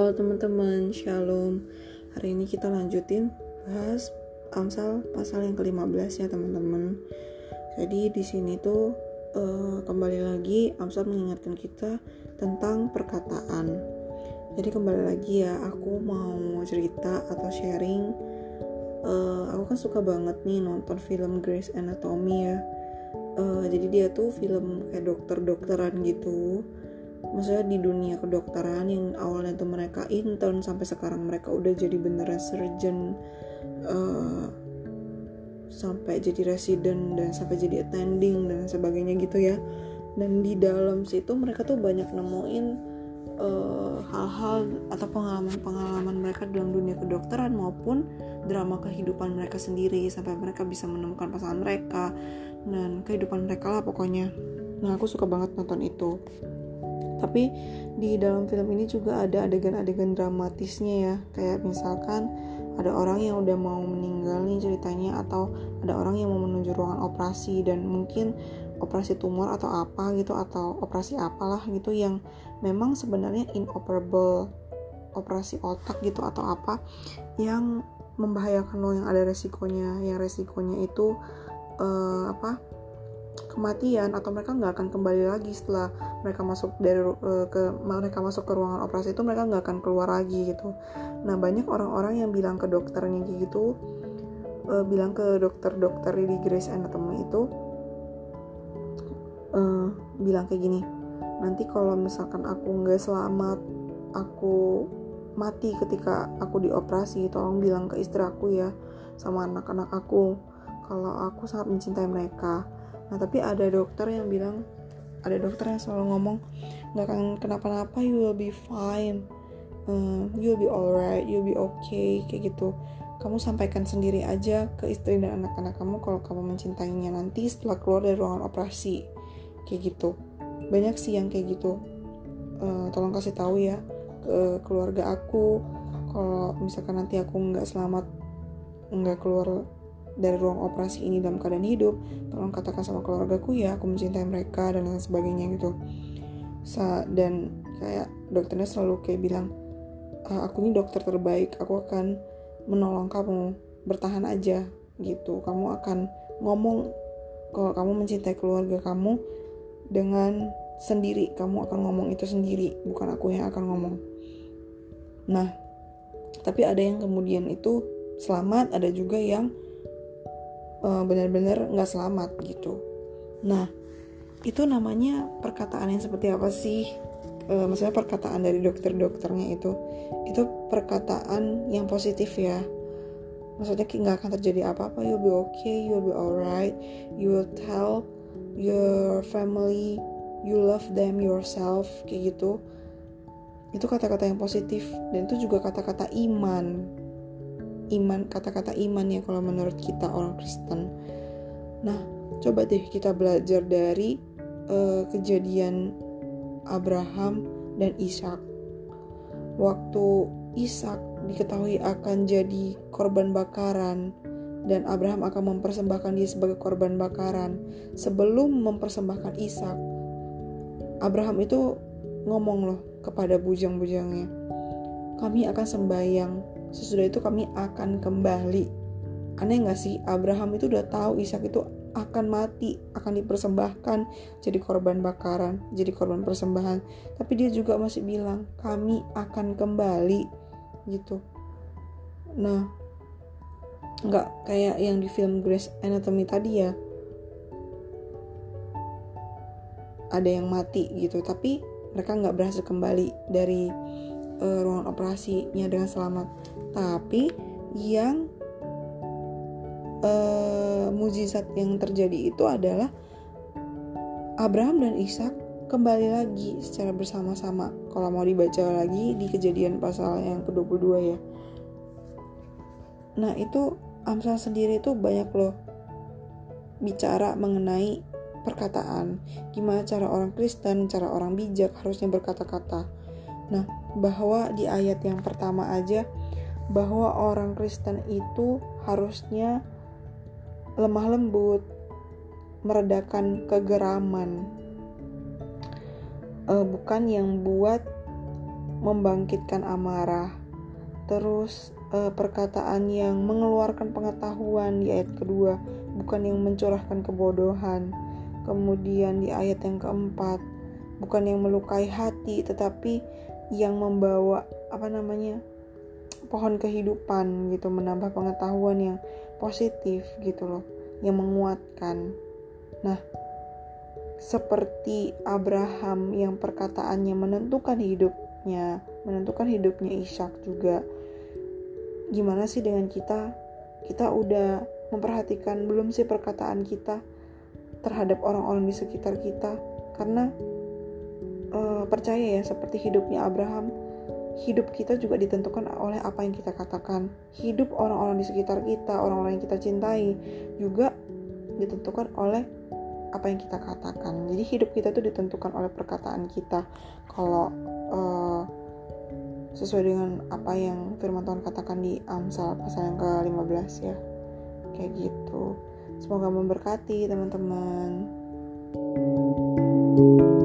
Halo teman-teman, Shalom. Hari ini kita lanjutin bahas Amsal pasal yang ke-15 ya teman-teman. Jadi di sini tuh uh, kembali lagi Amsal mengingatkan kita tentang perkataan. Jadi kembali lagi ya, aku mau cerita atau sharing. Uh, aku kan suka banget nih nonton film Grey's Anatomy ya. Uh, jadi dia tuh film kayak dokter-dokteran gitu maksudnya di dunia kedokteran yang awalnya tuh mereka intern sampai sekarang mereka udah jadi beneran surgeon uh, sampai jadi resident dan sampai jadi attending dan sebagainya gitu ya. Dan di dalam situ mereka tuh banyak nemuin eh, hal-hal uh, atau pengalaman-pengalaman mereka dalam dunia kedokteran maupun drama kehidupan mereka sendiri sampai mereka bisa menemukan pasangan mereka dan kehidupan mereka lah pokoknya. Nah aku suka banget nonton itu tapi di dalam film ini juga ada adegan-adegan dramatisnya ya. Kayak misalkan ada orang yang udah mau meninggal nih ceritanya atau ada orang yang mau menuju ruangan operasi dan mungkin operasi tumor atau apa gitu atau operasi apalah gitu yang memang sebenarnya inoperable operasi otak gitu atau apa yang membahayakan lo yang ada resikonya. Yang resikonya itu uh, apa kematian atau mereka nggak akan kembali lagi setelah mereka masuk dari uh, ke mereka masuk ke ruangan operasi itu mereka nggak akan keluar lagi gitu. Nah banyak orang-orang yang bilang ke dokternya gitu uh, bilang ke dokter-dokter di Grace Anatomy itu uh, bilang kayak gini nanti kalau misalkan aku nggak selamat aku mati ketika aku dioperasi tolong bilang ke istri aku ya sama anak-anak aku kalau aku sangat mencintai mereka nah tapi ada dokter yang bilang ada dokter yang selalu ngomong nggak akan kenapa-napa you will be fine. Uh, you will be alright you will be okay kayak gitu. Kamu sampaikan sendiri aja ke istri dan anak-anak kamu kalau kamu mencintainya nanti setelah keluar dari ruangan operasi kayak gitu. Banyak sih yang kayak gitu. Uh, tolong kasih tahu ya ke keluarga aku kalau misalkan nanti aku nggak selamat nggak keluar dari ruang operasi ini dalam keadaan hidup tolong katakan sama keluargaku ya aku mencintai mereka dan lain sebagainya gitu. Sa dan kayak dokternya selalu kayak bilang aku ini dokter terbaik aku akan menolong kamu bertahan aja gitu. Kamu akan ngomong kalau kamu mencintai keluarga kamu dengan sendiri kamu akan ngomong itu sendiri bukan aku yang akan ngomong. Nah tapi ada yang kemudian itu selamat ada juga yang uh, benar-benar nggak selamat gitu. Nah, itu namanya perkataan yang seperti apa sih? Uh, maksudnya perkataan dari dokter-dokternya itu, itu perkataan yang positif ya. Maksudnya nggak akan terjadi apa-apa, you'll be okay, you'll be alright, you will tell your family you love them yourself kayak gitu. Itu kata-kata yang positif dan itu juga kata-kata iman iman kata-kata iman ya kalau menurut kita orang Kristen. Nah coba deh kita belajar dari uh, kejadian Abraham dan Ishak. Waktu Ishak diketahui akan jadi korban bakaran dan Abraham akan mempersembahkan dia sebagai korban bakaran. Sebelum mempersembahkan Ishak Abraham itu ngomong loh kepada bujang-bujangnya kami akan sembahyang sesudah itu kami akan kembali. Aneh gak sih? Abraham itu udah tahu Ishak itu akan mati akan dipersembahkan jadi korban bakaran jadi korban persembahan. Tapi dia juga masih bilang kami akan kembali gitu. Nah nggak kayak yang di film Grace Anatomy tadi ya. Ada yang mati gitu tapi mereka nggak berhasil kembali dari uh, ruangan operasinya dengan selamat. Tapi yang uh, mujizat yang terjadi itu adalah Abraham dan Ishak kembali lagi secara bersama-sama. Kalau mau dibaca lagi di kejadian pasal yang ke-22 ya. Nah itu Amsal sendiri itu banyak loh bicara mengenai perkataan gimana cara orang Kristen cara orang bijak harusnya berkata-kata nah bahwa di ayat yang pertama aja bahwa orang Kristen itu harusnya lemah lembut, meredakan kegeraman, uh, bukan yang buat membangkitkan amarah. Terus uh, perkataan yang mengeluarkan pengetahuan di ayat kedua bukan yang mencurahkan kebodohan. Kemudian di ayat yang keempat bukan yang melukai hati tetapi yang membawa apa namanya pohon kehidupan gitu menambah pengetahuan yang positif gitu loh yang menguatkan. Nah seperti Abraham yang perkataannya menentukan hidupnya menentukan hidupnya Ishak juga gimana sih dengan kita? Kita udah memperhatikan belum sih perkataan kita terhadap orang-orang di sekitar kita? Karena uh, percaya ya seperti hidupnya Abraham hidup kita juga ditentukan oleh apa yang kita katakan. Hidup orang-orang di sekitar kita orang-orang yang kita cintai juga ditentukan oleh apa yang kita katakan. Jadi hidup kita tuh ditentukan oleh perkataan kita. Kalau uh, sesuai dengan apa yang firman Tuhan katakan di Amsal pasal yang ke-15 ya. Kayak gitu. Semoga memberkati teman-teman. thank you